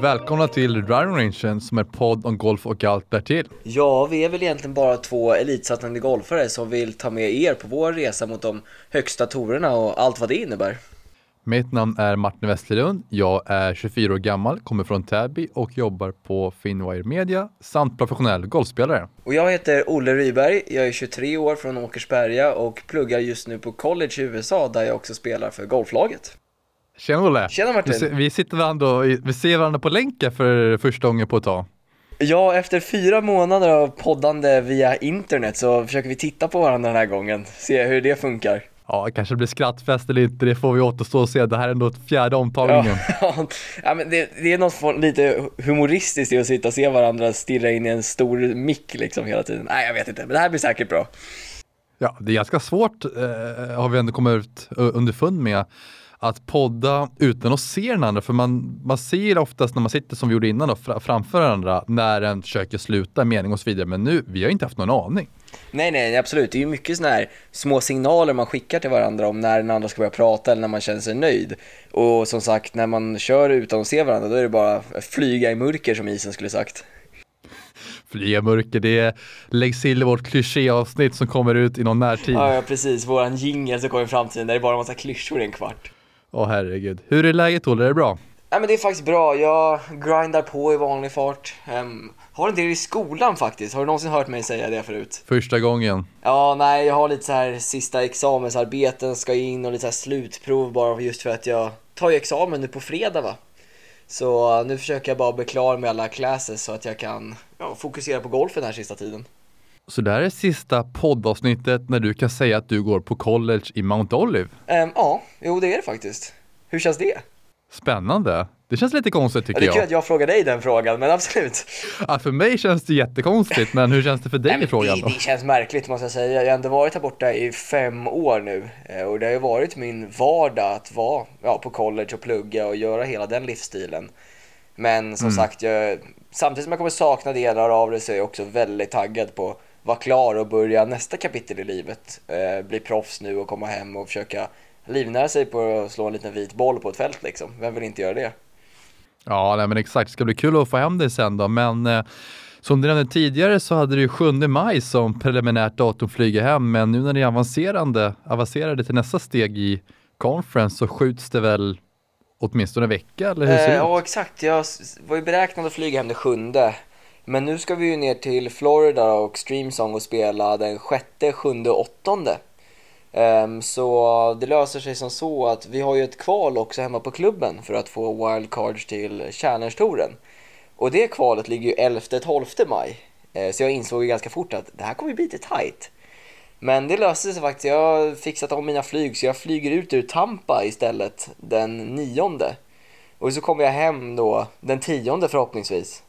Välkomna till Driving Rangen som är podd om golf och allt därtill. Ja, vi är väl egentligen bara två elitsatsande golfare som vill ta med er på vår resa mot de högsta torerna och allt vad det innebär. Mitt namn är Martin Westerlund. Jag är 24 år gammal, kommer från Täby och jobbar på Finwire Media samt professionell golfspelare. Och jag heter Olle Ryberg, jag är 23 år från Åkersberga och pluggar just nu på college i USA där jag också spelar för golflaget. Tjena Olle! Tjena Martin! Vi, sitter varandra, vi ser varandra på länken för första gången på ett tag. Ja, efter fyra månader av poddande via internet så försöker vi titta på varandra den här gången, se hur det funkar. Ja, kanske blir skrattfest eller inte, det får vi återstå och se. Det här är ändå fjärde omtagningen. Ja, ja men det, det är något lite humoristiskt i att sitta och se varandra stirra in i en stor mick liksom hela tiden. Nej, jag vet inte, men det här blir säkert bra. Ja, det är ganska svårt, eh, har vi ändå kommit underfund med att podda utan att se den andra. För man, man ser oftast när man sitter som vi gjorde innan då, framför varandra när en försöker sluta mening och så vidare. Men nu, vi har inte haft någon aning. Nej, nej, absolut. Det är ju mycket sådana här små signaler man skickar till varandra om när den andra ska börja prata eller när man känner sig nöjd. Och som sagt, när man kör utan att se varandra, då är det bara flyga i mörker som isen skulle sagt. Flyga i mörker, det läggs till i vårt klichéavsnitt som kommer ut i någon närtid. Ja, ja precis. Våran jingel som kommer i framtiden, där det är bara en massa klyschor i en kvart. Åh herregud. Hur är läget Olle? Är det bra? Ja, men det är faktiskt bra. Jag grindar på i vanlig fart. Um, har en del i skolan faktiskt. Har du någonsin hört mig säga det förut? Första gången. Ja, nej, jag har lite så här sista examensarbeten ska in och lite så här slutprov bara just för att jag tar ju examen nu på fredag va. Så nu försöker jag bara bli klar med alla classes så att jag kan ja, fokusera på golfen den här sista tiden. Så det här är sista poddavsnittet när du kan säga att du går på college i Mount Olive? Um, ja, jo det är det faktiskt. Hur känns det? Spännande. Det känns lite konstigt tycker jag. Ja, det är kul att jag frågar dig den frågan, men absolut. Ja, för mig känns det jättekonstigt, men hur känns det för dig Nej, i frågan det, det känns märkligt måste jag säga. Jag har ändå varit här borta i fem år nu eh, och det har ju varit min vardag att vara ja, på college och plugga och göra hela den livsstilen. Men som mm. sagt, jag, samtidigt som jag kommer sakna delar av det så är jag också väldigt taggad på vara klar och börja nästa kapitel i livet. Eh, bli proffs nu och komma hem och försöka livnära sig på att slå en liten vit boll på ett fält liksom. Vem vill inte göra det? Ja, nej, men exakt. Det ska bli kul att få hem dig sen då, men eh, som du nämnde tidigare så hade du ju 7 maj som preliminärt datum flyga hem, men nu när ni är avancerande, avancerade till nästa steg i conference så skjuts det väl åtminstone en vecka, eller hur ser det eh, ut? Ja, exakt. Jag var ju beräknad att flyga hem den sjunde. Men nu ska vi ju ner till Florida och Streamsong och spela den sjätte, sjunde och åttonde. Um, så det löser sig som så att vi har ju ett kval också hemma på klubben för att få wildcards till Challenge-touren. Och det kvalet ligger ju 11-12 maj. Uh, så jag insåg ju ganska fort att det här kommer bli lite tight. Men det löste sig faktiskt. Jag har fixat om mina flyg så jag flyger ut ur Tampa istället den nionde. Och så kommer jag hem då den tionde förhoppningsvis.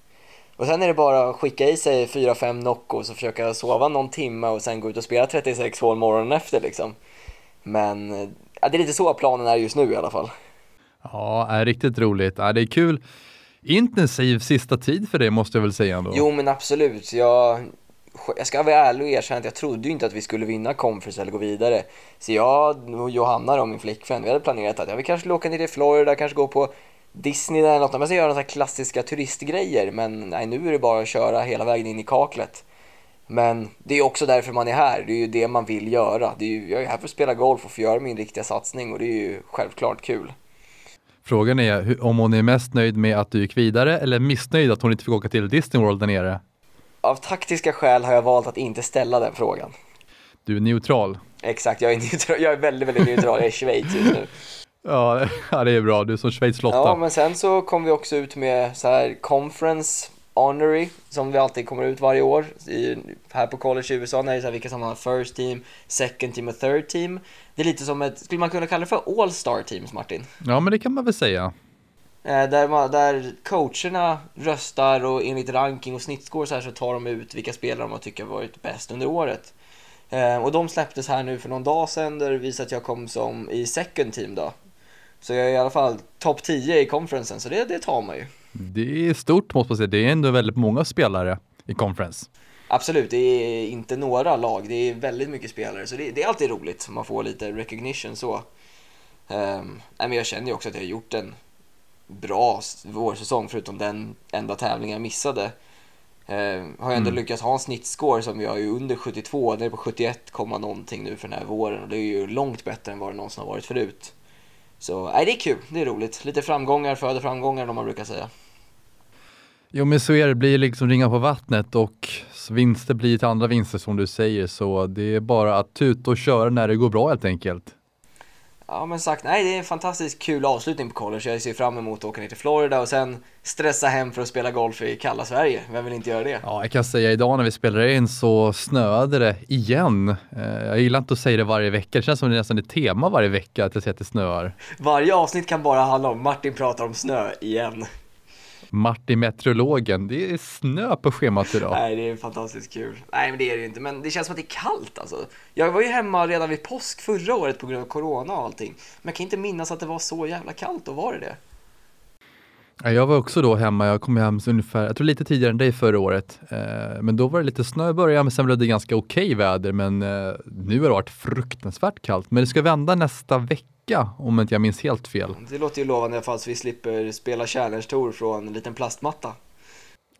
Och sen är det bara att skicka i sig 4-5 Noccos och försöka sova någon timme och sen gå ut och spela 36 hål morgonen efter liksom. Men ja, det är lite så planen är just nu i alla fall. Ja, är riktigt roligt. Ja, det är kul. Intensiv sista tid för dig måste jag väl säga ändå. Jo, men absolut. Jag, jag ska vara ärlig och erkänna att jag trodde ju inte att vi skulle vinna conference eller gå vidare. Så jag och Johanna, och min flickvän, vi hade planerat att ja, vi kanske skulle åka ner till Florida, kanske gå på Disney eller något, man ska göra några klassiska turistgrejer men nej, nu är det bara att köra hela vägen in i kaklet. Men det är också därför man är här, det är ju det man vill göra. Det är ju, jag är här för att spela golf och få göra min riktiga satsning och det är ju självklart kul. Frågan är om hon är mest nöjd med att du gick vidare eller missnöjd att hon inte fick åka till Disney World där nere? Av taktiska skäl har jag valt att inte ställa den frågan. Du är neutral? Exakt, jag är, neutral, jag är väldigt, väldigt neutral, jag är Schweiz just nu. Ja, det är bra. Du är som Schweiz Lotta. Ja, men sen så kom vi också ut med så här conference honorary som vi alltid kommer ut varje år i, här på college i USA när det är så här, vilka som har first team, second team och third team. Det är lite som ett, skulle man kunna kalla det för all star teams Martin? Ja, men det kan man väl säga. Eh, där, man, där coacherna röstar och enligt ranking och snittscore så, här så tar de ut vilka spelare de tycker har varit bäst under året. Eh, och de släpptes här nu för någon dag sedan där det visade att jag kom som i second team då. Så jag är i alla fall topp 10 i conferensen, så det, det tar man ju. Det är stort måste man säga, det är ändå väldigt många spelare i conference. Absolut, det är inte några lag, det är väldigt mycket spelare, så det, det är alltid roligt, man får lite recognition så. Um, nej, men jag känner ju också att jag har gjort en bra vårsäsong förutom den enda tävlingen jag missade. Eh, har jag ändå mm. lyckats ha en snittscore som jag är under 72, den är på 71, någonting nu för den här våren och det är ju långt bättre än vad det någonsin har varit förut. Så nej, det är kul, det är roligt. Lite framgångar föder framgångar som man brukar säga. Jo men så är det, blir liksom ringa på vattnet och vinster blir till andra vinster som du säger så det är bara att tuta och köra när det går bra helt enkelt. Ja men sagt, nej det är en fantastiskt kul avslutning på college. Jag ser fram emot att åka ner till Florida och sen stressa hem för att spela golf i kalla Sverige. Vem vill inte göra det? Ja, jag kan säga idag när vi spelade in så snöade det igen. Eh, jag gillar inte att säga det varje vecka. Det känns som det nästan är tema varje vecka att jag säger att det snöar. Varje avsnitt kan bara handla om Martin pratar om snö igen. Martin Meteorologen. Det är snö på schemat idag. Nej, det är fantastiskt kul. Nej, men det är det ju inte. Men det känns som att det är kallt alltså. Jag var ju hemma redan vid påsk förra året på grund av corona och allting. Men jag kan inte minnas att det var så jävla kallt. Och var det det? Jag var också då hemma, jag kom hem ungefär, jag tror lite tidigare än dig förra året. Eh, men då var det lite snö i början, men sen blev det ganska okej okay väder. Men eh, nu har det varit fruktansvärt kallt. Men det ska vända nästa vecka om inte jag minns helt fel. Det låter ju lovande i alla fall så vi slipper spela Challenge Tour från en liten plastmatta.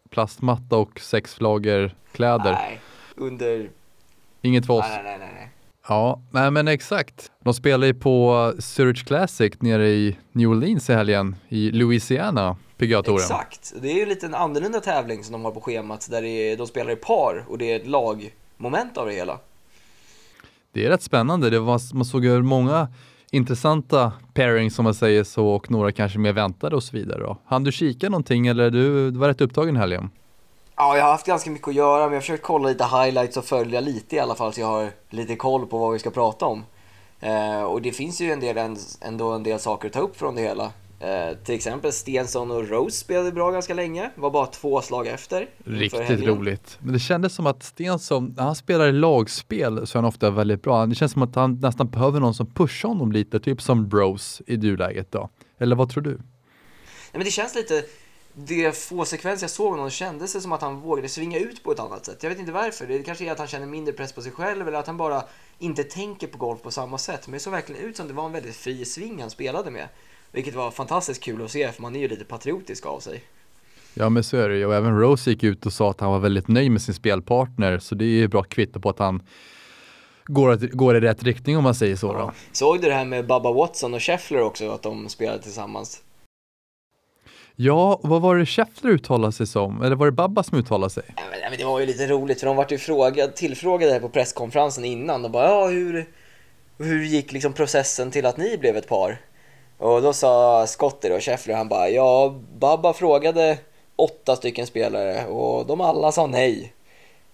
Plastmatta och sex lager kläder. Nej, under... Inget för oss. Nej, nej, nej, nej. Ja, nej men exakt. De spelar ju på Zurich Classic nere i New Orleans i helgen i Louisiana, PGA-touren. Exakt, det är ju lite en annorlunda tävling som de har på schemat där är, de spelar i par och det är ett lagmoment av det hela. Det är rätt spännande. Det var, man såg ju många intressanta pairings som man säger så och några kanske mer väntade och så vidare. Då. Han du kika någonting eller du, du var rätt upptagen helgen? Ja, jag har haft ganska mycket att göra men jag har försökt kolla lite highlights och följa lite i alla fall så jag har lite koll på vad vi ska prata om. Eh, och det finns ju en del, ändå en del saker att ta upp från det hela. Eh, till exempel Stensson och Rose spelade bra ganska länge, var bara två slag efter. Riktigt roligt. Men det kändes som att Stensson, när han spelar i lagspel så är han ofta väldigt bra. Det känns som att han nästan behöver någon som pushar honom lite, typ som Rose i du-läget då. Eller vad tror du? Nej, men det känns lite, de få sekvenser jag såg honom kändes det som att han vågade svinga ut på ett annat sätt. Jag vet inte varför. Det kanske är att han känner mindre press på sig själv eller att han bara inte tänker på golf på samma sätt. Men det såg verkligen ut som det var en väldigt fri sving han spelade med. Vilket var fantastiskt kul att se för man är ju lite patriotisk av sig. Ja men så är det ju och även Rose gick ut och sa att han var väldigt nöjd med sin spelpartner så det är ju bra kvitto på att han går, går i rätt riktning om man säger så. Ja. Då. Såg du det här med Bubba Watson och Scheffler också, att de spelade tillsammans? Ja, vad var det Scheffler uttalade sig som? Eller var det Babba som uttalade sig? Ja, men, det var ju lite roligt för de vart ju frågad, tillfrågade på presskonferensen innan. De bara, ja hur, hur gick liksom processen till att ni blev ett par? Och då sa Scotter och Scheffler, han bara ja, Babba frågade åtta stycken spelare och de alla sa nej.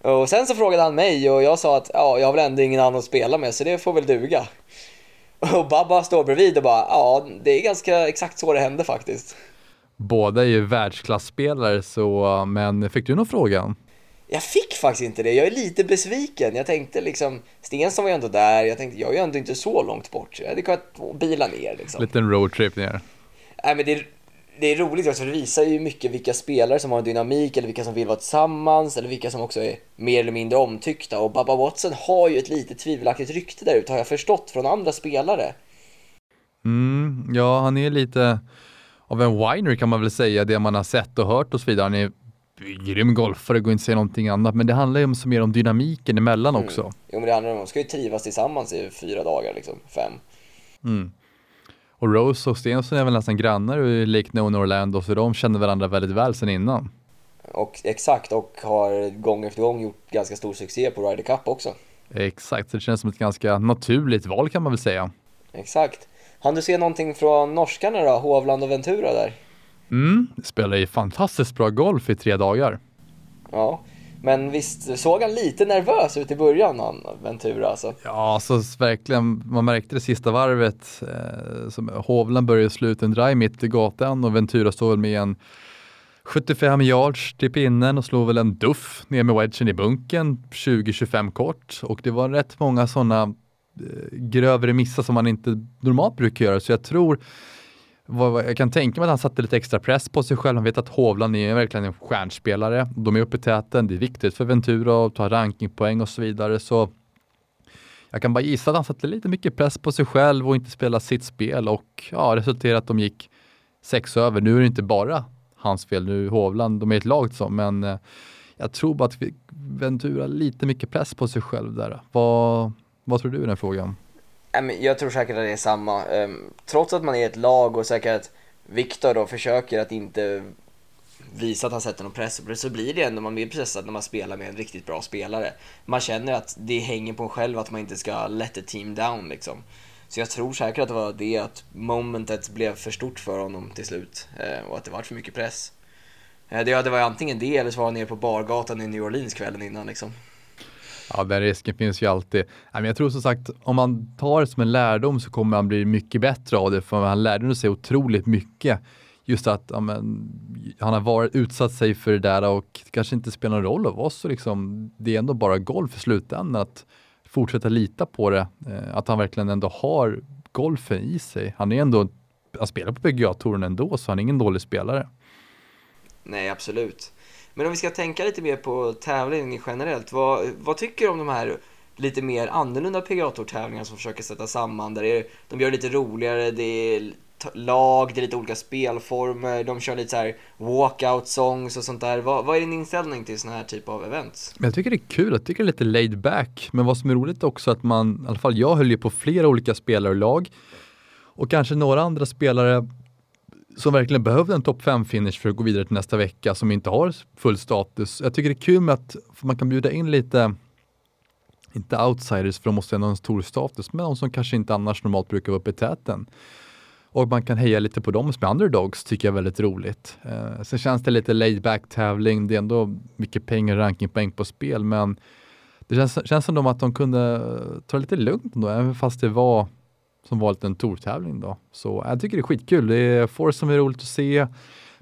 Och sen så frågade han mig och jag sa att ja, jag har väl ändå ingen annan att spela med så det får väl duga. Och Babba står bredvid och bara ja, det är ganska exakt så det hände faktiskt. Båda är ju världsklasspelare så, men fick du någon fråga? Jag fick faktiskt inte det. Jag är lite besviken. Jag tänkte liksom, Stensson var ju ändå där. Jag tänkte, jag är ju ändå inte så långt bort. Jag hade kunnat bila ner liksom. Liten roadtrip ner. Nej, men det är, det är roligt också, för det visar ju mycket vilka spelare som har en dynamik eller vilka som vill vara tillsammans eller vilka som också är mer eller mindre omtyckta. Och Baba Watson har ju ett lite tvivelaktigt rykte där ute har jag förstått från andra spelare. Mm, ja, han är lite av en winery kan man väl säga, det man har sett och hört och så vidare. Han är grym golfare, går inte att säga någonting annat, men det handlar ju så mer om dynamiken emellan mm. också. Jo, men det handlar om, de ska ju trivas tillsammans i fyra dagar, liksom, fem. Mm. Och Rose och Stensson är väl nästan grannar i Lake None Orlando, så de känner varandra väldigt väl sedan innan. Och exakt, och har gång efter gång gjort ganska stor succé på Ryder Cup också. Exakt, så det känns som ett ganska naturligt val kan man väl säga. Exakt. Han du se någonting från norskarna då, Hovland och Ventura där? Mm, spelar ju fantastiskt bra golf i tre dagar. Ja, men visst såg han lite nervös ut i början, han Ventura alltså? Ja, alltså verkligen, man märkte det sista varvet. Eh, som Hovland började sluta en drive mitt i gatan och Ventura stod väl med en 75 yards till pinnen och slog väl en duff ner med wedgen i bunken 20-25 kort och det var rätt många sådana Eh, grövre missar som man inte normalt brukar göra så jag tror jag kan tänka mig att han satte lite extra press på sig själv. Han vet att Hovland är verkligen en stjärnspelare. De är uppe i täten. Det är viktigt för Ventura att ta rankingpoäng och så vidare. Så jag kan bara gissa att han satte lite mycket press på sig själv och inte spela sitt spel och ja, resulterat att de gick sex över. Nu är det inte bara hans fel, nu är Hovland, de är ett lag som, men eh, jag tror bara att Ventura lite mycket press på sig själv där. Vad, vad tror du i den frågan? Jag tror säkert att det är samma. Ehm, trots att man är ett lag och säkert att Viktor då försöker att inte visa att han sätter någon press på det så blir det ändå, man blir pressad när man spelar med en riktigt bra spelare. Man känner att det hänger på en själv att man inte ska let the team down liksom. Så jag tror säkert att det var det, att momentet blev för stort för honom till slut eh, och att det var för mycket press. Eh, det, det var antingen det eller så var han nere på bargatan i New Orleans kvällen innan liksom. Ja, den risken finns ju alltid. Jag tror som sagt, om man tar det som en lärdom så kommer han bli mycket bättre av det, för han lärde sig otroligt mycket. Just att ja, men, han har varit, utsatt sig för det där och det kanske inte spelar någon roll av oss. Liksom, det är ändå bara golf i slutändan. Att fortsätta lita på det. Eh, att han verkligen ändå har golfen i sig. Han är ändå, han spelar på PGA-touren ändå, så han är ingen dålig spelare. Nej, absolut. Men om vi ska tänka lite mer på tävling generellt, vad, vad tycker du om de här lite mer annorlunda PGA-tour-tävlingar som försöker sätta samman, där är, de gör det lite roligare, det är lag, det är lite olika spelformer, de kör lite så här walkout songs och sånt där. Vad, vad är din inställning till såna här typ av events? Jag tycker det är kul, jag tycker det är lite laid back, men vad som är roligt också att man, i alla fall jag höll ju på flera olika spelare och lag och kanske några andra spelare som verkligen behövde en topp 5-finish för att gå vidare till nästa vecka som inte har full status. Jag tycker det är kul med att man kan bjuda in lite, inte outsiders för de måste ändå ha en stor status, men de som kanske inte annars normalt brukar vara uppe i täten. Och man kan heja lite på dem som är underdogs, tycker jag är väldigt roligt. Eh, sen känns det lite laid back tävling, det är ändå mycket pengar och rankingpoäng på spel, men det känns, känns som att de kunde ta det lite lugnt ändå, även fast det var som valt en tourtävling då. Så jag tycker det är skitkul. Det är Force som är roligt att se.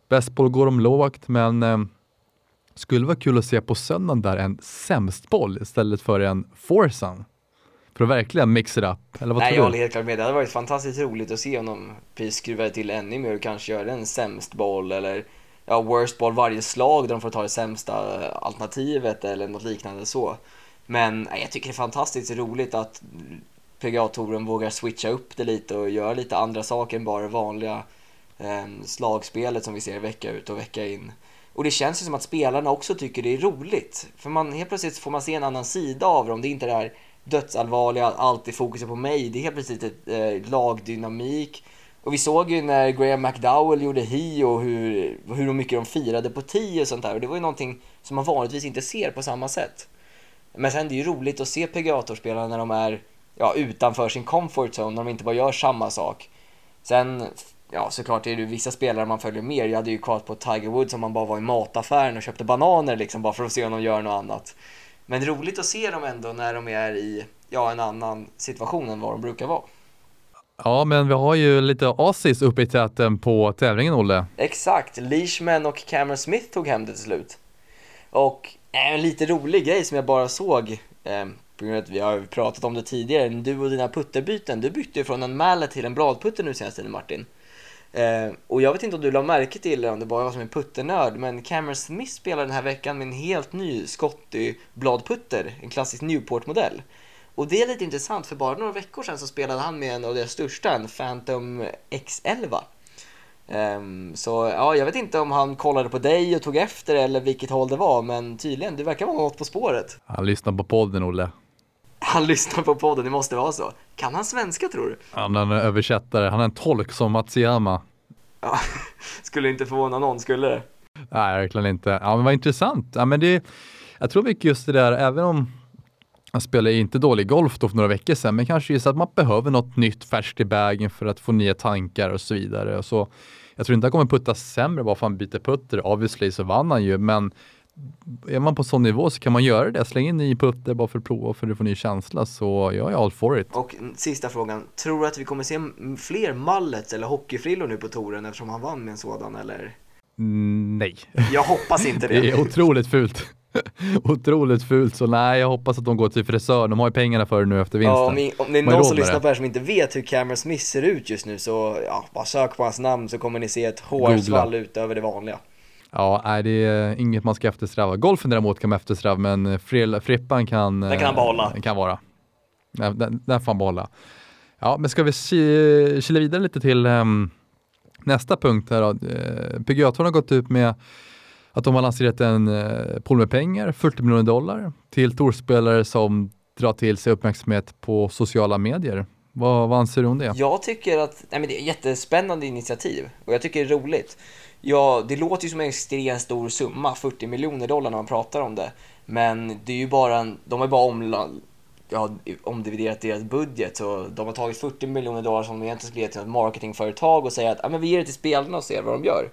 Best boll går de lågt, men eh, skulle vara kul att se på söndagen där en sämst boll istället för en Forsan. För att verkligen mix it up. Eller vad Nej, tror jag håller helt klart med. Det hade varit fantastiskt roligt att se om de skruvar till ännu mer och kanske gör en sämst boll eller ja, worst boll varje slag där de får ta det sämsta alternativet eller något liknande så. Men jag tycker det är fantastiskt roligt att PGA-touren vågar switcha upp det lite och göra lite andra saker än bara det vanliga eh, slagspelet som vi ser vecka ut och vecka in. Och det känns ju som att spelarna också tycker det är roligt. För man, helt plötsligt får man se en annan sida av dem. Det är inte det här dödsallvarliga, alltid fokuset på mig. Det är helt plötsligt ett eh, lagdynamik. Och vi såg ju när Graham McDowell gjorde hi och hur, hur mycket de firade på tio och sånt där. Och det var ju någonting som man vanligtvis inte ser på samma sätt. Men sen det är ju roligt att se PGA-spelarna när de är ja, utanför sin comfort zone, när de inte bara gör samma sak. Sen, ja såklart är det vissa spelare man följer mer. Jag hade ju kollat på Tiger Woods om man bara var i mataffären och köpte bananer liksom bara för att se om de gör något annat. Men roligt att se dem ändå när de är i ja, en annan situation än vad de brukar vara. Ja, men vi har ju lite Asis uppe i täten på tävlingen, Olle. Exakt, Leishman och Cameron Smith tog hem det till slut. Och en lite rolig grej som jag bara såg eh, på grund av att vi har pratat om det tidigare, du och dina putterbyten, du bytte ju från en mallet till en bladputter nu senaste tiden Martin. Eh, och jag vet inte om du la märke till det, om det bara var som en putternörd, men Cameron Smith spelar den här veckan med en helt ny Scotty bladputter, en klassisk Newport-modell. Och det är lite intressant, för bara några veckor sedan så spelade han med en av deras största, en Phantom X11. Um, ehm, så ja, jag vet inte om han kollade på dig och tog efter eller vilket håll det var, men tydligen, du verkar vara något på spåret. Han lyssnar på podden, Olle. Han lyssnar på podden, det måste vara så. Kan han svenska tror du? Han är en översättare, han är en tolk som Matsuyama. Ja, skulle inte förvåna någon, skulle det? Nej, verkligen inte. Ja, men vad intressant. Ja, men det, jag tror mycket just det där, även om han spelade inte dålig golf då för några veckor sedan, men kanske just att man behöver något nytt färskt i bagen för att få nya tankar och så vidare. Och så, jag tror inte han kommer putta sämre bara för att han byter putter. Obviously så vann han ju, men är man på sån nivå så kan man göra det. Släng in ny putter bara för att prova för att få ny känsla. Så jag är all for it. Och sista frågan. Tror du att vi kommer se fler mallets eller hockeyfrillor nu på touren eftersom han vann med en sådan eller? Mm, nej. Jag hoppas inte det. det är otroligt fult. otroligt fult, så nej, jag hoppas att de går till frisören. De har ju pengarna för det nu efter vinsten. Ja, om, om det är någon som lyssnar på det här som inte vet hur Cameron Smith ser ut just nu så ja, bara sök på hans namn så kommer ni se ett hårsvall utöver det vanliga. Ja, nej, det är inget man ska eftersträva. Golfen däremot kan man eftersträva, men frippan kan... Den kan han behålla. Eh, kan vara. Den, den får han behålla. Ja, men ska vi kila vidare lite till um, Nästa punkt här då. Eh, PGA har gått ut med att de har lanserat en eh, pool med pengar, 40 miljoner dollar, till torspelare som drar till sig uppmärksamhet på sociala medier. Vad, vad anser du om det? Jag tycker att nej men det är ett jättespännande initiativ och jag tycker det är roligt. Ja, det låter ju som en extremt stor summa, 40 miljoner dollar när man pratar om det. Men det är ju bara en, de har bara omla, ja, omdividerat deras budget så de har tagit 40 miljoner dollar som de egentligen skulle ge till ett marketingföretag och säga att ah, men vi ger det till spelarna och ser vad de gör.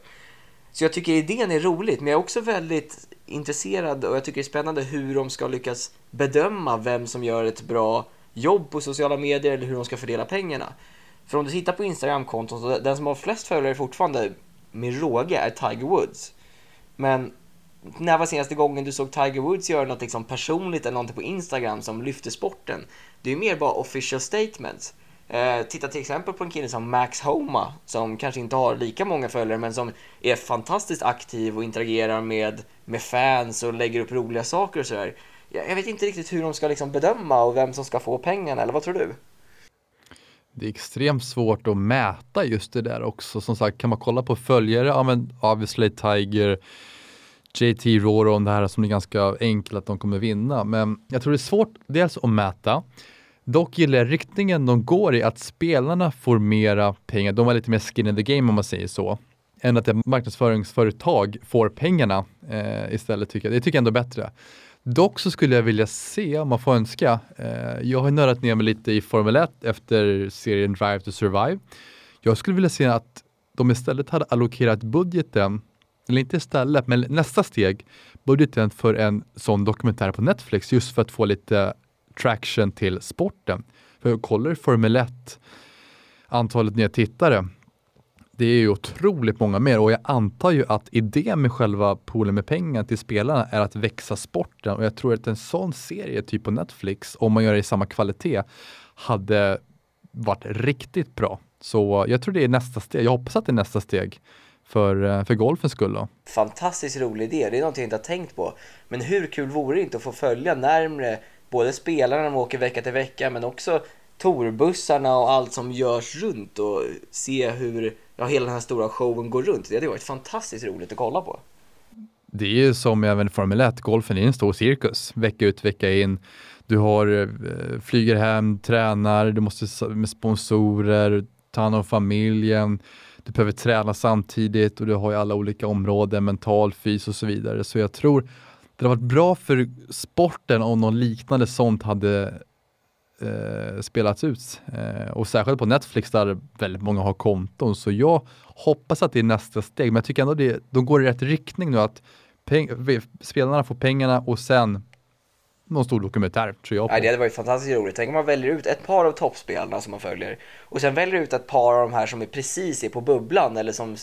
Så jag tycker idén är roligt, men jag är också väldigt intresserad och jag tycker det är spännande hur de ska lyckas bedöma vem som gör ett bra jobb på sociala medier eller hur de ska fördela pengarna. För om du tittar på Instagram-konton, så den som har flest följare fortfarande med råge är Tiger Woods. Men när var senaste gången du såg Tiger Woods göra något liksom personligt eller någonting på Instagram som lyfte sporten? Det är ju mer bara official statements. Eh, titta till exempel på en kille som Max Homa som kanske inte har lika många följare men som är fantastiskt aktiv och interagerar med, med fans och lägger upp roliga saker och sådär. Jag, jag vet inte riktigt hur de ska liksom bedöma och vem som ska få pengarna, eller vad tror du? Det är extremt svårt att mäta just det där också. Som sagt, kan man kolla på följare, ja men obviously Tiger, JT Roron, det här som är ganska enkelt att de kommer vinna. Men jag tror det är svårt dels att mäta. Dock gillar jag riktningen de går i, att spelarna får mera pengar. De har lite mer skin in the game om man säger så. Än att ett marknadsföringsföretag får pengarna eh, istället. Tycker jag. Det tycker jag ändå är bättre. Dock så skulle jag vilja se, om man får önska, eh, jag har nördat ner mig lite i Formel 1 efter serien Drive to Survive. Jag skulle vilja se att de istället hade allokerat budgeten, eller inte istället, men nästa steg, budgeten för en sån dokumentär på Netflix just för att få lite traction till sporten. För jag kollar Formel 1, antalet nya tittare, det är ju otroligt många mer och jag antar ju att idén med själva poolen med pengar till spelarna är att växa sporten och jag tror att en sån serie, typ på Netflix, om man gör det i samma kvalitet, hade varit riktigt bra. Så jag tror det är nästa steg. Jag hoppas att det är nästa steg för, eh, för golfens skull. Då. Fantastiskt rolig idé. Det är någonting jag inte har tänkt på. Men hur kul vore det inte att få följa närmre både spelarna när de åker vecka till vecka men också torbussarna och allt som görs runt och se hur ja, hela den här stora showen går runt. Det hade varit fantastiskt roligt att kolla på. Det är ju som även Formel 1, golfen är en stor cirkus, vecka ut, vecka in. Du har, eh, flyger hem, tränar, du måste med sponsorer, ta hand om familjen, du behöver träna samtidigt och du har ju alla olika områden, mental, fys och så vidare. Så jag tror det hade varit bra för sporten om något liknande sånt hade eh, spelats ut. Eh, och särskilt på Netflix där väldigt många har konton. Så jag hoppas att det är nästa steg. Men jag tycker ändå det, de går i rätt riktning nu att spelarna får pengarna och sen någon stor dokumentär tror jag på. Nej, det hade varit fantastiskt roligt. Tänk om man väljer ut ett par av toppspelarna som man följer och sen väljer ut ett par av de här som är precis är på bubblan eller som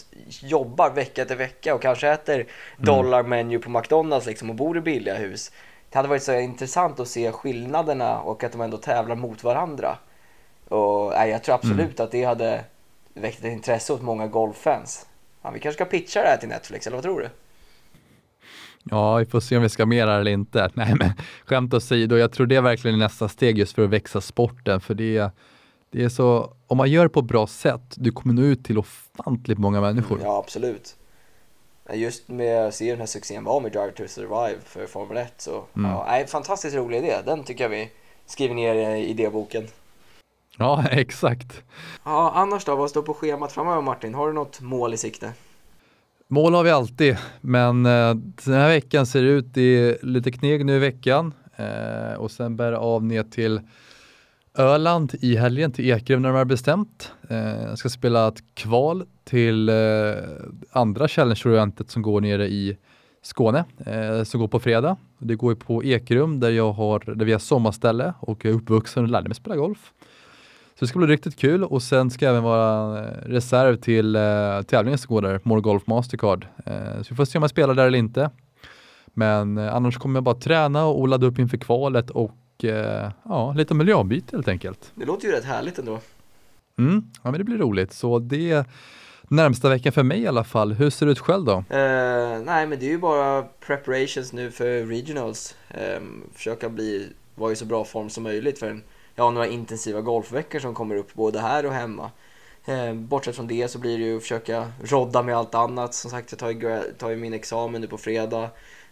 jobbar vecka till vecka och kanske äter mm. dollarmenu på McDonalds liksom och bor i billiga hus det hade varit så intressant att se skillnaderna och att de ändå tävlar mot varandra. Och nej, jag tror absolut mm. att det hade väckt ett intresse hos många golffans. Ja, vi kanske ska pitcha det här till Netflix, eller vad tror du? Ja, vi får se om vi ska mer eller inte. Nej, men skämt åsido, jag tror det är verkligen nästa steg just för att växa sporten, för det är, det är så, om man gör det på ett bra sätt, du kommer nå ut till ofantligt många människor. Mm, ja, absolut just med att se den här succén var med Drive to Survive för Formel 1 så mm. ja, nej, fantastiskt rolig idé. Den tycker jag vi skriver ner i idéboken. Ja, exakt. Ja, annars då? Vad står på schemat framöver Martin? Har du något mål i sikte? Mål har vi alltid, men eh, den här veckan ser det ut, det är lite kneg nu i veckan eh, och sen bär det av ner till Öland i helgen till Ekerö när de har bestämt. Eh, jag ska spela ett kval till eh, andra Challenge-eventet som går nere i Skåne, eh, som går på fredag. Det går ju på Ekerum där, jag har, där vi har sommarställe och jag är uppvuxen och lärde mig spela golf. Så det ska bli riktigt kul och sen ska jag även vara eh, reserv till eh, tävlingen som går där, More Golf Mastercard. Eh, så vi får se om jag spelar där eller inte. Men eh, annars kommer jag bara träna och ladda upp inför kvalet och eh, ja, lite miljöombyte helt enkelt. Det låter ju rätt härligt ändå. Mm, ja men det blir roligt. Så det är närmsta veckan för mig i alla fall. Hur ser det ut själv då? Uh, nej men det är ju bara preparations nu för regionals. Um, försöka bli, vara i så bra form som möjligt för en, jag har några intensiva golfveckor som kommer upp både här och hemma. Eh, bortsett från det så blir det ju att försöka rodda med allt annat. Som sagt, jag tar ju, tar ju min examen nu på fredag.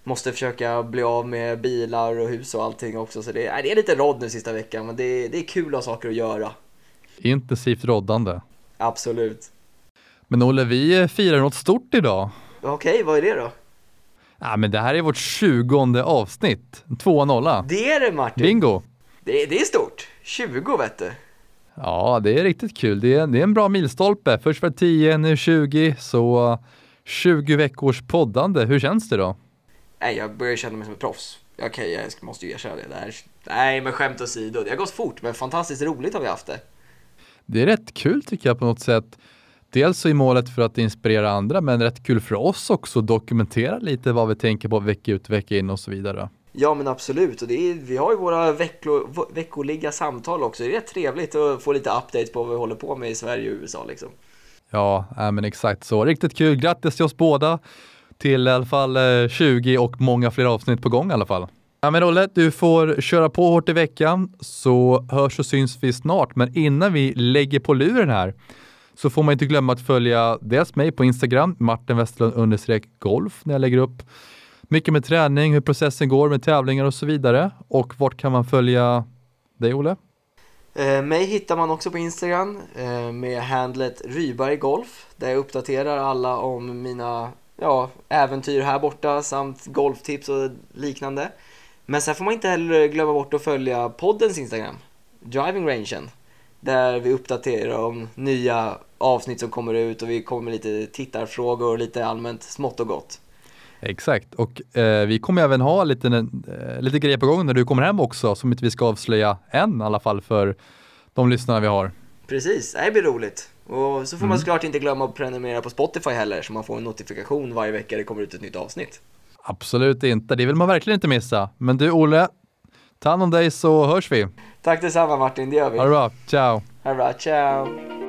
Måste försöka bli av med bilar och hus och allting också. Så det, är, det är lite rodd nu sista veckan, men det, det är kul att ha saker att göra. Intensivt roddande. Absolut. Men Olle, vi firar något stort idag. Okej, vad är det då? Ja, men det här är vårt tjugonde avsnitt. 2-0. Det är det Martin! Bingo! Det, det är stort! 20 vet du! Ja, det är riktigt kul. Det är, det är en bra milstolpe. Först var det 10, nu 20, så 20 veckors poddande. Hur känns det då? Nej, jag börjar känna mig som ett proffs. Okej, okay, jag måste ju erkänna det. Där. Nej, men skämt åsido. Det har gått fort, men fantastiskt roligt har vi haft det. Det är rätt kul tycker jag på något sätt. Dels så är målet för att inspirera andra, men rätt kul för oss också att dokumentera lite vad vi tänker på vecka ut, vecka in och så vidare. Ja men absolut, och är, vi har ju våra vecko, veckoliga samtal också. Det är rätt trevligt att få lite updates på vad vi håller på med i Sverige och USA liksom. Ja, äh, men exakt så. Riktigt kul. Grattis till oss båda till i alla fall eh, 20 och många fler avsnitt på gång i alla fall. Ja, men Olle, du får köra på hårt i veckan så hörs och syns vi snart. Men innan vi lägger på luren här så får man inte glömma att följa dels mig på Instagram, Martin Westerlund golf när jag lägger upp mycket med träning, hur processen går med tävlingar och så vidare. Och vart kan man följa dig Olle? Eh, mig hittar man också på Instagram eh, med handlet Ryberg Golf där jag uppdaterar alla om mina ja, äventyr här borta samt golftips och liknande. Men sen får man inte heller glömma bort att följa poddens Instagram, Driving Rangen, där vi uppdaterar om nya avsnitt som kommer ut och vi kommer med lite tittarfrågor och lite allmänt smått och gott. Exakt, och eh, vi kommer även ha lite, eh, lite grejer på gång när du kommer hem också som inte vi ska avslöja än i alla fall för de lyssnare vi har. Precis, det blir roligt. Och så får mm. man såklart inte glömma att prenumerera på Spotify heller så man får en notifikation varje vecka det kommer ut ett nytt avsnitt. Absolut inte, det vill man verkligen inte missa. Men du Olle, ta hand om dig så hörs vi. Tack detsamma Martin, det gör vi. Ha det bra, ciao. Ha det bra, ciao.